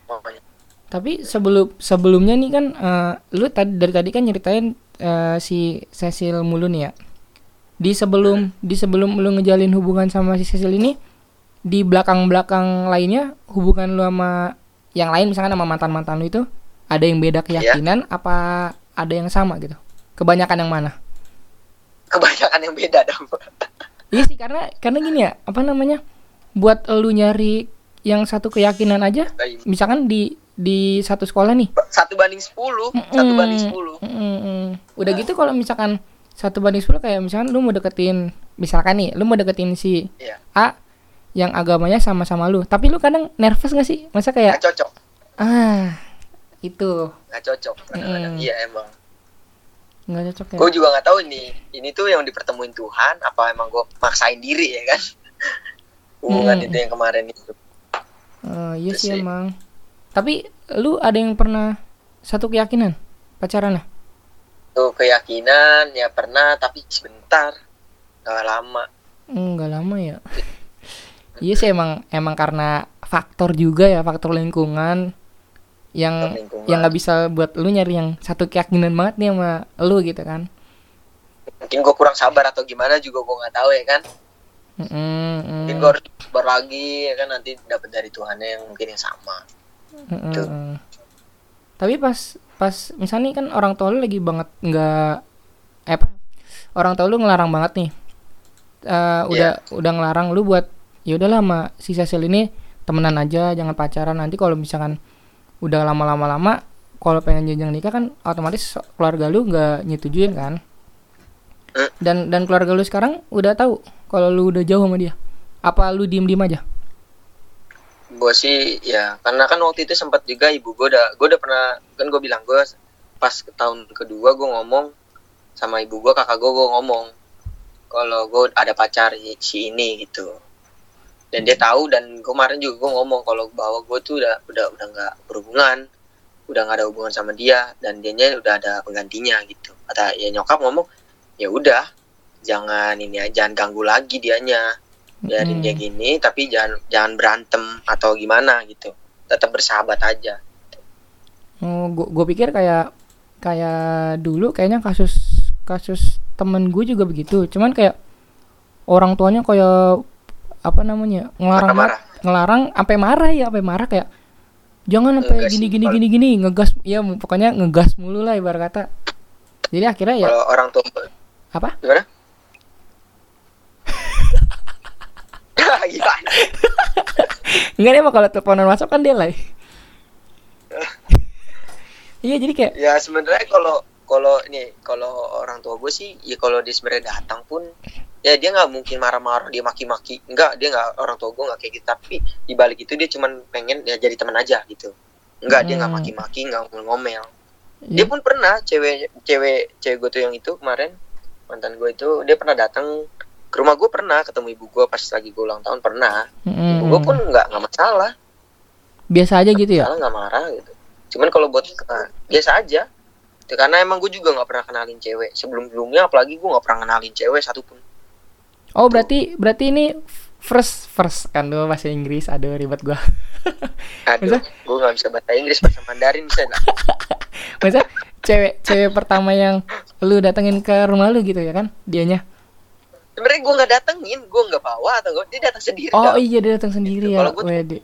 pokoknya. Tapi sebelum sebelumnya nih kan eh, lu tadi dari tadi kan nyeritain eh, si Cecil mulu nih ya. Di sebelum di sebelum lu ngejalin hubungan sama si Cecil ini di belakang-belakang lainnya hubungan lu sama yang lain misalkan sama mantan-mantan lu itu ada yang beda keyakinan apa ada yang sama gitu? Kebanyakan yang mana? kebanyakan yang beda dong Iya sih karena karena gini ya apa namanya buat lu nyari yang satu keyakinan aja misalkan di di satu sekolah nih satu banding sepuluh satu banding sepuluh Mm-mm. udah gitu kalau misalkan satu banding sepuluh kayak misalkan lu mau deketin misalkan nih lu mau deketin si Iya. A yang agamanya sama-sama lu tapi lu kadang nervous gak sih? Masa kayak nggak cocok. Ah itu. Nggak cocok. Kadang-kadang Mm. iya emang. Nggak cocok ya. Gue juga nggak tahu ini ini tuh yang dipertemuin Tuhan apa emang gue maksain diri ya kan? Hubungan Hmm. itu yang kemarin itu. Eh, iya sih sih. emang. Tapi lu ada yang pernah satu keyakinan? Pacaran ya tuh keyakinan ya pernah tapi sebentar nggak lama Enggak lama ya. Iya sih emang emang karena faktor juga ya faktor lingkungan yang lingkungan. yang nggak bisa buat lu nyari yang satu keyakinan banget nih sama lu gitu kan. mungkin gue kurang sabar atau gimana juga gue nggak tahu ya kan mungkin mm, gue harus sabar lagi ya kan nanti dapat dari Tuhan yang mungkin yang sama tuh. mm. Tapi pas pas misalnya nih kan orang tua lu lagi banget nggak eh apa orang tua lu ngelarang banget nih. Eh, udah udah ngelarang lu buat ya udahlah sama si Cecil ini temenan aja jangan pacaran. Nanti kalau misalkan udah lama-lama lama kalau pengen jenjang nikah kan otomatis keluarga lu nggak nyetujuin kan. Eh. dan dan keluarga lu sekarang udah tahu kalau lu udah jauh sama dia. Apa lu diem diem aja gue sih ya karena kan waktu itu sempat juga ibu gue udah gue udah pernah kan gue bilang gue pas ke tahun kedua gue ngomong sama ibu gue kakak gue gue ngomong kalau gue ada pacar si ini gitu. Dan dia tahu dan kemarin juga gue ngomong kalau bahwa gue tuh udah udah udah nggak berhubungan udah nggak ada hubungan sama dia dan dianya udah ada penggantinya gitu. Kata ya nyokap ngomong ya udah jangan ini ya jangan ganggu lagi dianya biarin Mm. dia gini tapi jangan jangan berantem atau gimana gitu tetap bersahabat aja Oh, gue pikir kayak kayak dulu kayaknya kasus kasus temen gue juga begitu. Cuman kayak orang tuanya kayak apa namanya ngelarang Marah-marah. banget, ngelarang sampai marah ya sampai marah kayak jangan sampai gini gini gini gini ngegas ya pokoknya ngegas mulu lah ibarat kata jadi akhirnya ya Kalau orang tua apa gimana? Gimana? enggak deh kalau teleponan masuk kan dia lah iya jadi kayak Ya sebenarnya kalau kalau ini kalau orang tua gue sih ya kalau dia sebenarnya datang pun ya dia nggak mungkin marah-marah dia maki-maki. Enggak dia nggak orang tua gue nggak kayak gitu. Tapi di balik itu dia cuman pengen ya jadi teman aja gitu. Enggak dia nggak Hmm. maki-maki nggak ngomel ya, dia pun pernah cewek cewek cewek gue tuh yang itu kemarin mantan gue itu dia pernah datang ke rumah gue pernah ketemu ibu gue pas lagi gue ulang tahun pernah. Mm, ibu gue pun nggak nggak masalah. Biasa aja gitu ya? Nggak marah gitu. Cuman kalau buat nah, biasa aja. Ya, karena emang gue juga nggak pernah kenalin cewek. Sebelum sebelumnya apalagi gue nggak pernah kenalin cewek satupun. Oh berarti berarti ini first first kan? Dulu bahasa Inggris. Aduh ribet gua. Aduh Masa? gue nggak bisa bahasa Inggris bahasa Mandarin bisa nggak? Masa cewek cewek pertama yang lu datengin ke rumah lu gitu ya kan? Dianya sebenarnya gue nggak datengin gue nggak bawa atau gue dia datang sendiri oh dah. iya dia datang sendiri ya Kalau gua- Wede.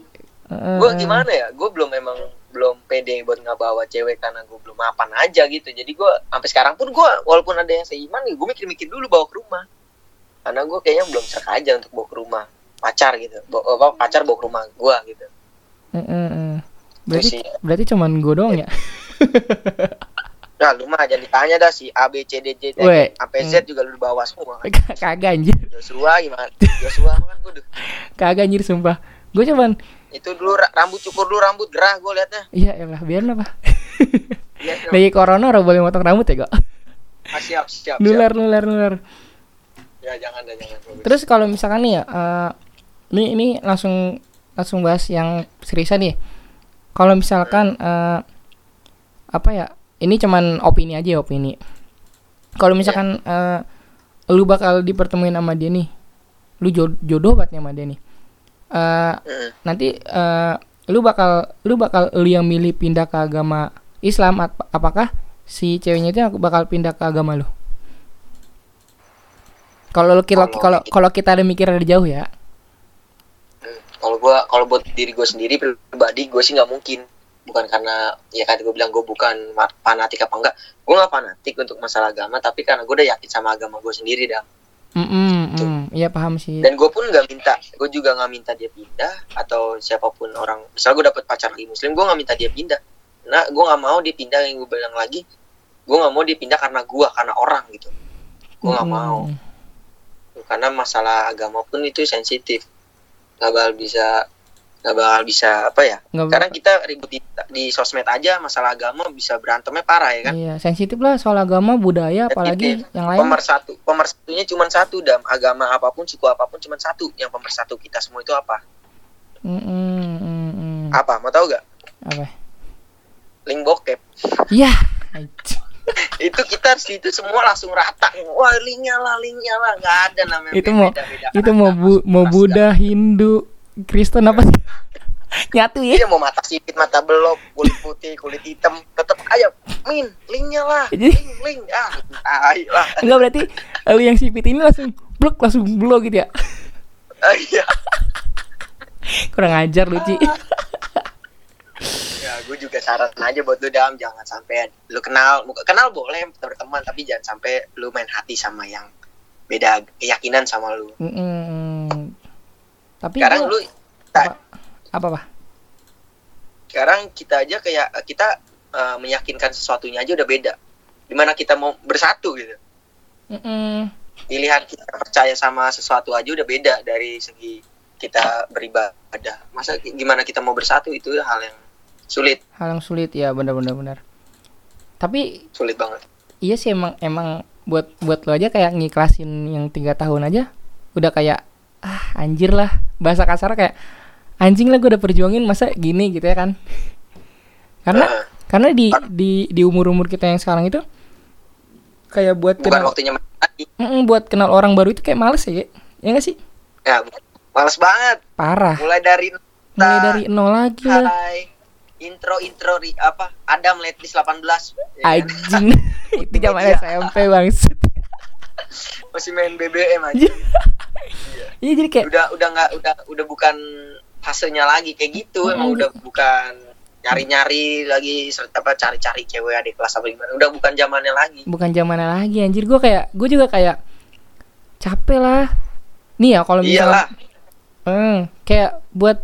Heeh. gue gimana ya gue belum memang belum pede buat nggak bawa cewek karena gue belum mapan aja gitu jadi gue sampai sekarang pun gue walaupun ada yang seiman gue mikir-mikir dulu bawa ke rumah karena gue kayaknya belum serak aja untuk bawa ke rumah pacar gitu bawa, pacar bawa ke rumah gue gitu Heeh, heeh. berarti sih. berarti cuman gue doang ya nah lu mah jangan ditanya dah si A B C D J Weh. sampai Z juga lu bawa semua. Kan kagak anjir. Joshua gimana? Joshua kan? Gue kagak anjir sumpah. Gue cuman itu dulu ra- rambut cukur dulu rambut gerah gue liatnya. Iya elah biar apa lagi corona orang boleh motong rambut ya kok? Ah, siap siap nular siap. nular nular. Ya jangan dah jangan. Terus kalau misalkan nih ya, eh, ini ini langsung langsung bahas yang seriusan nih. Kalau misalkan eh, apa ya? Ini cuman opini aja ya opini. Kalau misalkan eh, lu bakal dipertemuin sama dia nih, lu jo- jodoh banget sama dia nih. Eh, Mm. nanti eh, lu bakal lu bakal lu yang milih pindah ke agama Islam ap- apakah si ceweknya itu bakal pindah ke agama lu? Kalau lu kalau Kalau- kalau kita ada mikir dari jauh ya. Kalau gua kalau buat diri gue sendiri pribadi gue sih nggak mungkin bukan karena ya kan gue bilang gue bukan fanatik apa enggak. Gue nggak fanatik untuk masalah agama tapi karena gue udah yakin sama agama gue sendiri dah Mm, mm, mm. Iya paham sih. dan gue pun nggak minta gue juga nggak minta dia pindah atau siapa pun orang misal gue dapet pacar lagi muslim gue nggak minta dia pindah. Nah gue nggak mau dia pindah yang gue bilang lagi gue nggak mau dia pindah karena gue karena orang gitu. Gue nggak Mm, mau. Mm. karena masalah agama pun itu sensitif. Nggak bakal bisa nggak bakal bisa apa ya Nggak sekarang kita ribut di, di sosmed aja masalah agama bisa berantemnya parah ya kan? Iya, sensitif lah soal agama, budaya, apalagi Sensitif. yang lain. pemersatu pemersatunya cuma satu dam. Agama apa pun suku apa pun cuma satu. Yang pemersatu kita semua itu apa? Mm, mm, mm, mm. apa? Mau tahu gak Apa? link bokep. Iya. itu kita di situ semua langsung rata. Wah linknya lah linknya lah. Nggak ada namanya Itu mau- Itu mau bu, mau Buddha, Hindu, Kristen apa sih? Nyatu ya. Iya mau mata sipit, mata belok, kulit putih, kulit hitam, tetap ayo min linknya lah, Jadi- link link ah, tai lah. Enggak berarti lu yang sipit ini langsung blok langsung blow gitu ya. Ah, Iya, Kurang ajar lu, Ci. ya gue juga saran aja buat lu dam, jangan sampai lu kenal, kenal boleh berteman, tapi jangan sampai lu main hati sama yang beda keyakinan sama lu. Mm, mm. Tapi Sekarang gua- lu, apa apa, apa? sekarang kita aja kayak kita eh, meyakinkan sesuatunya aja udah beda. Di mana kita mau bersatu gitu. Mm, mm. pilihan kita percaya sama sesuatu aja udah beda dari segi kita beribadah. Masa gimana kita mau bersatu itu hal yang sulit, Hal yang sulit ya, benar-benar benar. Tapi sulit banget. iya sih emang emang buat buat lo aja kayak ngiklasin yang tiga tahun aja udah kayak ah anjir lah bahasa kasar kayak anjing lah gue udah perjuangin masa gini gitu ya kan karena Eh, karena di di di umur umur kita yang sekarang itu kayak buat bukan kenal waktunya. Mm-mm, buat kenal orang baru itu kayak males ya ya nggak sih Ya, males banget. parah Mulai dari mulai dari nol lagi lah hai, intro intro ri, apa? Adam Letis 18. Ya kan? anjing itu zaman. SMP bangset Masih main BBM aja. iya jadi kayak udah udah nggak udah udah bukan fasenya lagi kayak gitu Mm, emang gitu. udah bukan nyari-nyari lagi apa cari-cari cewek adik kelas apa gimana udah bukan zamannya lagi bukan zamannya lagi anjir gue kayak gue juga kayak capek lah nih ya kalau misalnya Hmm, kayak buat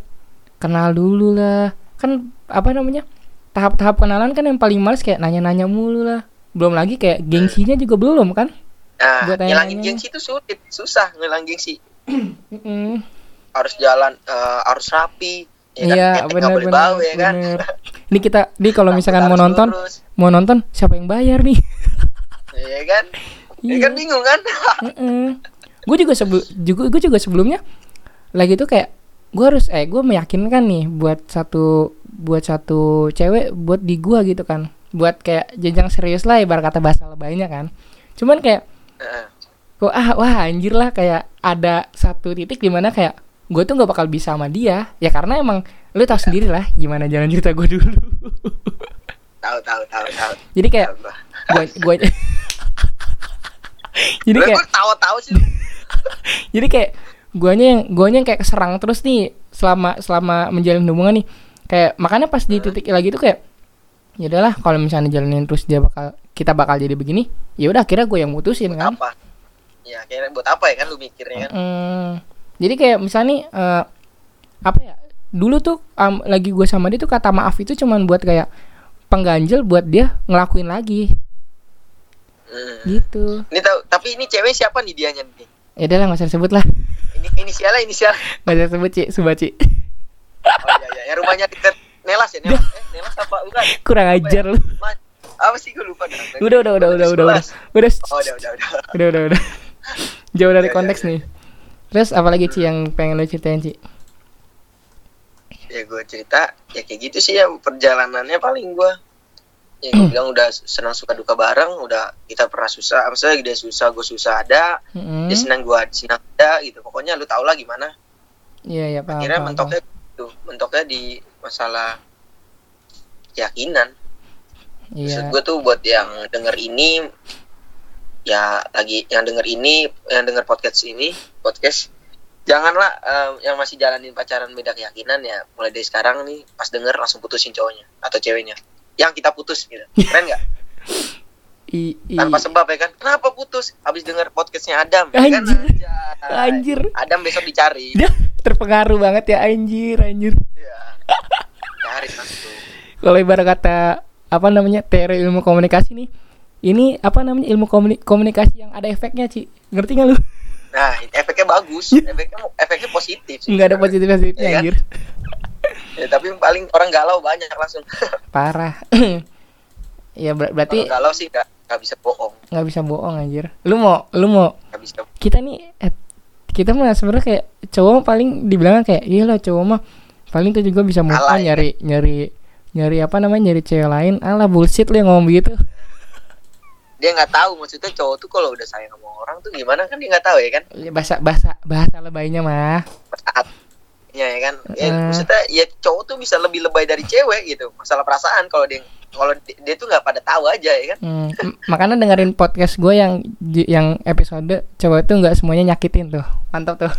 kenal dulu lah. Kan apa namanya? Tahap-tahap kenalan kan yang paling males kayak nanya-nanya mulu lah. Belum lagi kayak gengsinya juga belum kan? Nah buat ngilangin gengsi itu sulit susah ngilangin gengsi harus jalan eh, harus rapi ya kan? Iya, nggak benar benar. bau ya kan. Ini kita, ini kalau misalkan mau nonton, lurus, mau nonton siapa yang bayar nih? ya kan ya Iya. kan bingung kan Gue juga sebelum juga gue juga sebelumnya lagi tuh kayak gue harus eh gue meyakinkan nih buat satu buat satu cewek buat di gua gitu kan buat kayak jenjang serius lah ibarat kata bahasa lebaynya kan cuman kayak Kok ah wah anjir lah kayak ada satu titik di mana kayak gue tuh nggak bakal bisa sama dia. Ya karena emang lu tahu sendiri lah gimana jalan cerita gue dulu. Tahu tahu tahu tahu. Jadi kayak gue gue jadi kayak tahu-tahu sih. Jadi kayak guanya yang guanya yang kayak serang terus nih selama selama menjalin hubungan nih. Kayak makanya pas di titik lagi tuh kayak ya udahlah kalau misalnya jalanin terus dia bakal kita bakal jadi begini ya udah akhirnya gue yang mutusin kan. apa? Ya kira buat apa ya kan lu mikirnya kan? Hmm, jadi kayak misalnya nih eh, apa ya dulu tuh am, lagi gue sama dia tuh kata maaf itu cuman buat kayak pengganjel buat dia ngelakuin lagi. Hmm. gitu. Ini tahu tapi ini cewek siapa nih dianya nih? Ya udah lah nggak usah disebut lah. Ini inisialnya inisial nggak usah disebut cik subat cik oh iya iya. Yang rumahnya deket. Nelas ya Nelas apa bukan? Kurang ajar lu. Ma- apa sih? Gue lupa dah. udah udah udah udah udah udah. Udah oh udah udah udah. udah udah udah. Jauh dari Ya, ya, konteks nih. Terus apalagi Ci yang pengen lu ceritain Ci? Ya gue cerita ya kayak gitu sih ya perjalanannya paling gue ya gue bilang udah senang suka duka bareng udah kita pernah susah maksudnya dia susah gue susah ada Mm-mm. dia senang gue senang ada gitu. Pokoknya lu tau lah gimana. Iya iya paham akhirnya paham, mentoknya gitu mentoknya di masalah keyakinan. Paham. maksud gue tuh buat yang denger ini ya lagi yang denger ini yang denger podcast ini podcast janganlah eh, yang masih jalanin pacaran beda keyakinan ya. Mulai dari sekarang nih pas denger langsung putusin cowoknya atau ceweknya. Yang kita putus gitu. Keren nggak? I, i, tanpa sebab ya kan? Kenapa putus? Habis denger podcastnya Adam ya kan? Anjir. Anjir. Adam besok dicari. Terpengaruh banget ya anjir anjir. Ya. cari langsung kalau ibarat kata apa namanya teori ilmu komunikasi nih ini apa namanya ilmu komuni- komunikasi yang ada efeknya Ci? Ngerti nggak lu? Nah efeknya bagus. Efeknya efeknya positif sih. Nggak ada positif positifnya Iya kan? anjir. Ya, tapi paling orang galau banyak langsung. Parah. Ya ber- berarti Kalau galau sih nggak nggak bisa bohong. Nggak bisa bohong anjir. Lu mau lu mau bisa kita nih eh, kita mah sebenarnya kayak cowok paling dibilang kayak iya lah cowok mah paling tuh juga bisa move Alay, nyari nyari nyari apa namanya? Nyari cewek lain? Alah bullshit lu yang ngomong begitu. Dia nggak tahu maksudnya cowok tuh kalau udah sayang sama orang tuh gimana? Kan dia nggak tahu ya kan? Ya, bahasa bahasa bahasa lebaynya mah. Saatnya ya kan? Ya, Eh. maksudnya ya cowok tuh bisa lebih lebay dari cewek gitu. Masalah perasaan kalau dia kalau dia, dia tuh nggak pada tahu aja ya kan? Hmm, makanya dengerin podcast gue yang yang episode cowok itu nggak semuanya nyakitin tuh. Mantap tuh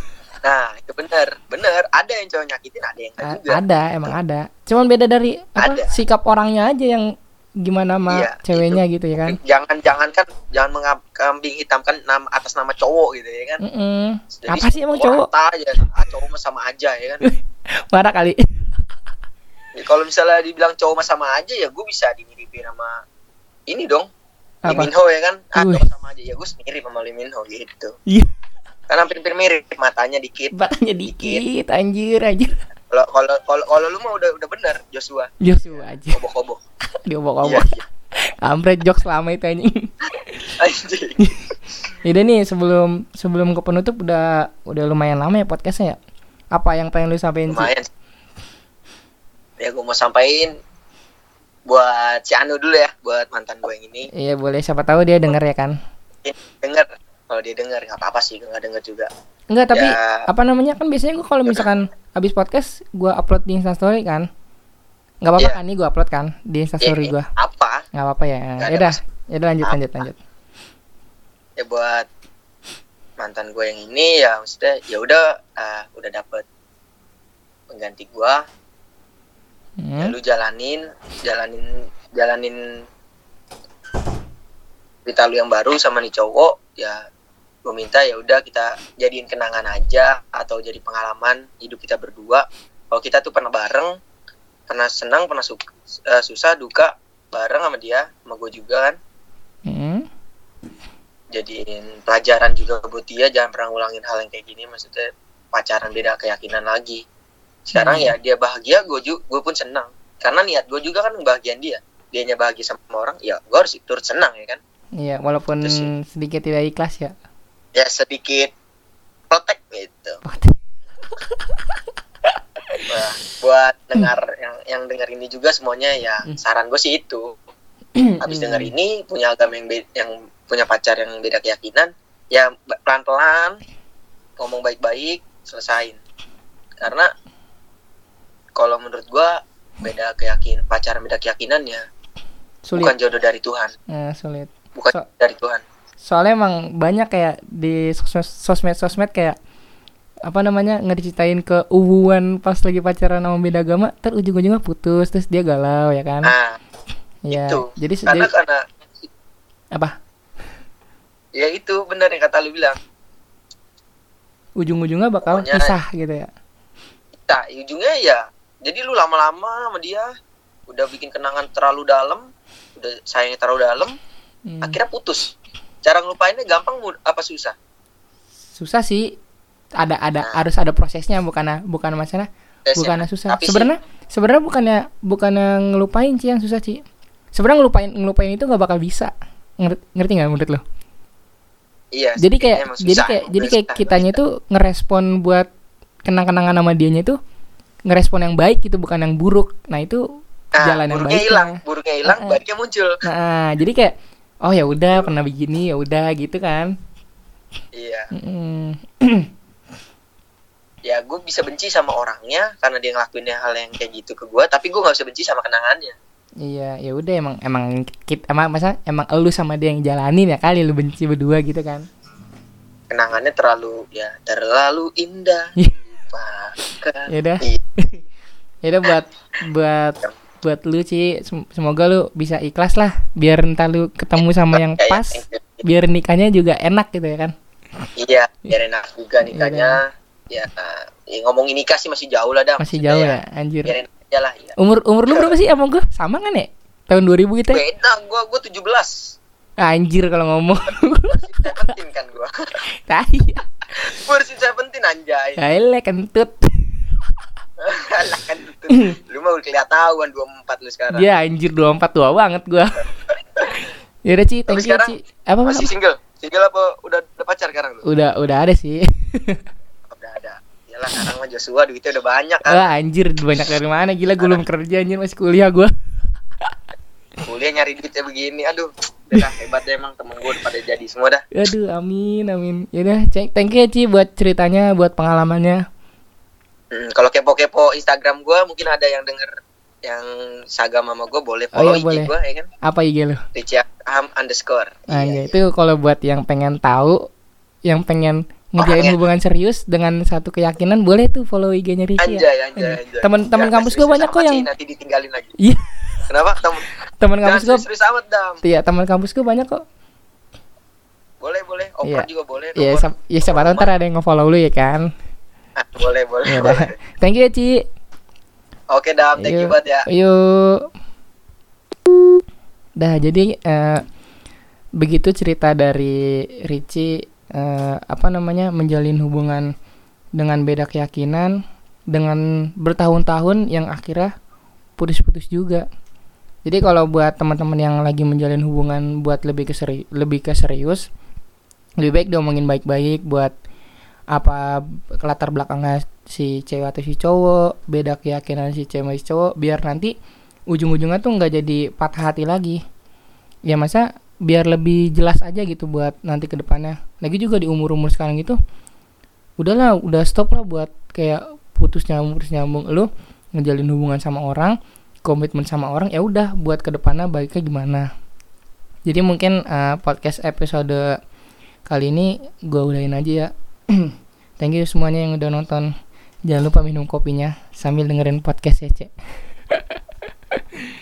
nah itu bener. Bener ada yang cowok nyakitin ada yang nggak A- juga. ada emang ada. Cuman beda dari apa Ada. sikap orangnya aja yang gimana sama Iya, ceweknya gitu ya kan? Jangan jangan kan jangan mengambing hitamkan nama atas nama cowok gitu ya kan? Mm-mm. Jadi apa sih emang cowok? aja ah, cowok sama aja ya kan? Marah kali. Ya, kalau misalnya dibilang cowok sama aja ya gue bisa dimiripin sama ini dong Apa? Min Ho ya kan? Ah cowok sama aja ya gue mirip sama Lee Min Ho gitu. Iya. Kan hampir-hampir mirip matanya dikit. Batanya dikit anjir anjir. Kalau kalau kalau kalau lu mah udah udah bener Joshua. Joshua aja obok-obok. Iya obok-obok. Iya. kampret jokes selama itu anjing. Anjing. Yaudah nih sebelum sebelum ke penutup udah udah lumayan lama ya podcastnya ya. Apa yang pengen lu sampaikan sih? lumayan. Ya gue mau sampaikan buat si Anu dulu ya buat mantan gue yang ini. Iya boleh. Siapa tahu dia denger ya kan. denger kalau dia denger nggak apa-apa sih gue nggak denger juga Enggak tapi Ya. apa namanya kan biasanya gua kalau misalkan habis podcast gua upload di Instastory kan. Nggak apa-apa Iya. kan nih gua upload kan di Instastory Ya, gua. apa Nggak apa-apa ya. Ya udah, ya udah lanjut Apa. lanjut lanjut. ya buat mantan gue yang ini ya maksudnya ya udah ah, udah dapet pengganti gue ya Hmm. lu jalanin jalanin jalanin cerita lu yang baru sama nih cowok ya gue minta ya udah kita jadiin kenangan aja atau jadi pengalaman hidup kita berdua. Kalau kita tuh pernah bareng pernah senang pernah su- eh, susah duka bareng sama dia sama gue juga kan. Hmm. jadiin pelajaran juga buat dia jangan pernah ngulangin hal yang kayak gini maksudnya pacaran beda keyakinan lagi. Sekarang Hmm. ya dia bahagia gue juga gue pun senang. Karena niat gue juga kan bahagian dia. Dianya bahagia sama orang ya gue harus turut senang ya kan. Iya, walaupun Terus sedikit tidak ikhlas ya. Ya sedikit protek gitu Wah, buat dengar yang yang dengar ini juga semuanya ya Hmm. saran gue sih itu habis Hmm. dengar ini punya agama yang be- yang punya pacar yang beda keyakinan ya pelan pelan ngomong baik baik selesain karena kalau menurut gua beda keyakinan pacaran beda keyakinan ya sulit. bukan jodoh dari Tuhan Eh, sulit. bukan So- dari Tuhan Soalnya emang banyak kayak di sosmed sosmed, sosmed kayak apa namanya ngeritain ke ubuan pas lagi pacaran sama beda agama, ter ujung-ujungnya putus, terus dia galau ya kan? nah ya. itu. Jadi karena jadi karena apa? ya itu benar yang kata lu bilang Ujung-ujungnya bakal Pokoknya- pisah gitu ya. nah ujungnya ya jadi lu lama-lama sama dia udah bikin kenangan terlalu dalam udah sayangnya terlalu dalam Hmm. akhirnya putus cara ngelupainnya gampang apa susah Susah sih. Ada ada Nah. harus ada prosesnya bukan bukan masalah bukannya susah. Sebenarnya sebenarnya bukannya bukannya ngelupain sih yang susah sih. Sebenarnya ngelupain ngelupain itu nggak bakal bisa. Ngerti, nggak menurut lo? iya jadi kayak jadi kayak jadi susah, kayak kitanya susah. tuh ngerespon buat kenang-kenangan sama dianya tuh ngerespon yang baik gitu bukan yang buruk nah itu Nah, jalan yang buruknya baik hilang buruknya hilang Ah, ah. baiknya muncul nah jadi kayak oh ya udah pernah begini ya udah gitu kan iya Mm-mm. ya gue bisa benci sama orangnya karena dia ngelakuin hal yang kayak gitu ke gue tapi gue nggak bisa benci sama kenangannya iya ya udah emang emang kita emang masa emang elu sama dia yang jalanin ya kali lu benci berdua gitu kan kenangannya terlalu ya terlalu indah Iya. ya udah Iya. ya udah buat buat buat lu sih sem- semoga lu bisa ikhlas lah biar entar lu ketemu sama yang Kayak pas yang- biar nikahnya juga enak gitu ya kan? Iya biar enak juga nikahnya. ya, ya ngomongin nikah sih masih jauh lah dah masih jauh ya, ya anjir. biar enak aja lah ya umur umur lu berapa sih? Sama gue sama kan ya? Tahun 2000 gitu ya? Beda gue gue 17 anjir kalau ngomong. 17 kan gue tai. Versi 17 anjay. Yaelah kentut Alah kan lu mah udah kelihatan 24 lu sekarang. Ya anjir 24 tua banget gue ya udah Ci Tapi thank you sekarang Ci. Apa masih apa? single? Single apa udah udah pacar sekarang lu? Udah udah ada sih. Udah ada. Yalah sekarang mah Joshua duitnya udah banyak kan. Wah anjir banyak dari mana? Gila gue belum kerja anjir masih kuliah gue kuliah nyari duitnya begini aduh. Udah hebat deh emang temen gue pada jadi semua dah. Aduh, amin, amin. Yaudah, thank you Ci buat ceritanya, buat pengalamannya. Hmm, kalau kepo-kepo Instagram gue mungkin ada yang denger yang sagam sama gue boleh Oh follow iya, IG boleh. gue ya kan Apa IG lu? Richie Aham underscore Nah, Iya, itu kalau buat yang pengen tahu, yang pengen ngejalin Orangnya. hubungan serius dengan satu keyakinan, boleh tuh follow IG-nya Ricky ya. anjay anjay anjay Temen-temen Jangan kampus gue banyak kok yang sih, nanti ditinggalin lagi Iya, kenapa jangan kampus gue serius amat dam Iya, teman kampus gue banyak kok. boleh boleh oper Iya. juga boleh Iya, nomor. sa- ya siapa tahu ntar ada yang nge-follow lu ya kan. Boleh boleh Ya boleh. Thank you ya, Ci. oke dam thank you banget ya Yuk. Dah, jadi eh, begitu cerita dari Ricci eh, apa namanya menjalin hubungan dengan beda keyakinan dengan bertahun-tahun yang akhirnya putus-putus juga. Jadi kalau buat teman-teman yang lagi menjalin hubungan buat lebih ke seri, lebih ke serius, lebih baik diomongin baik-baik buat apa latar belakangnya si cewek atau si cowok, beda keyakinan si cewek si cowok, biar nanti ujung-ujungnya tuh nggak jadi patah hati lagi. Ya masa biar lebih jelas aja gitu buat nanti ke depannya. Lagi juga di umur-umur sekarang gitu, udahlah, udah stop lah buat kayak putus nyambung putus nyambung lu ngejalin hubungan sama orang, komitmen sama orang, ya udah buat ke depannya baiknya gimana. Jadi mungkin eh, podcast episode kali ini gue udahin aja ya thank you semuanya yang udah nonton. Jangan lupa minum kopinya sambil dengerin podcast ya cek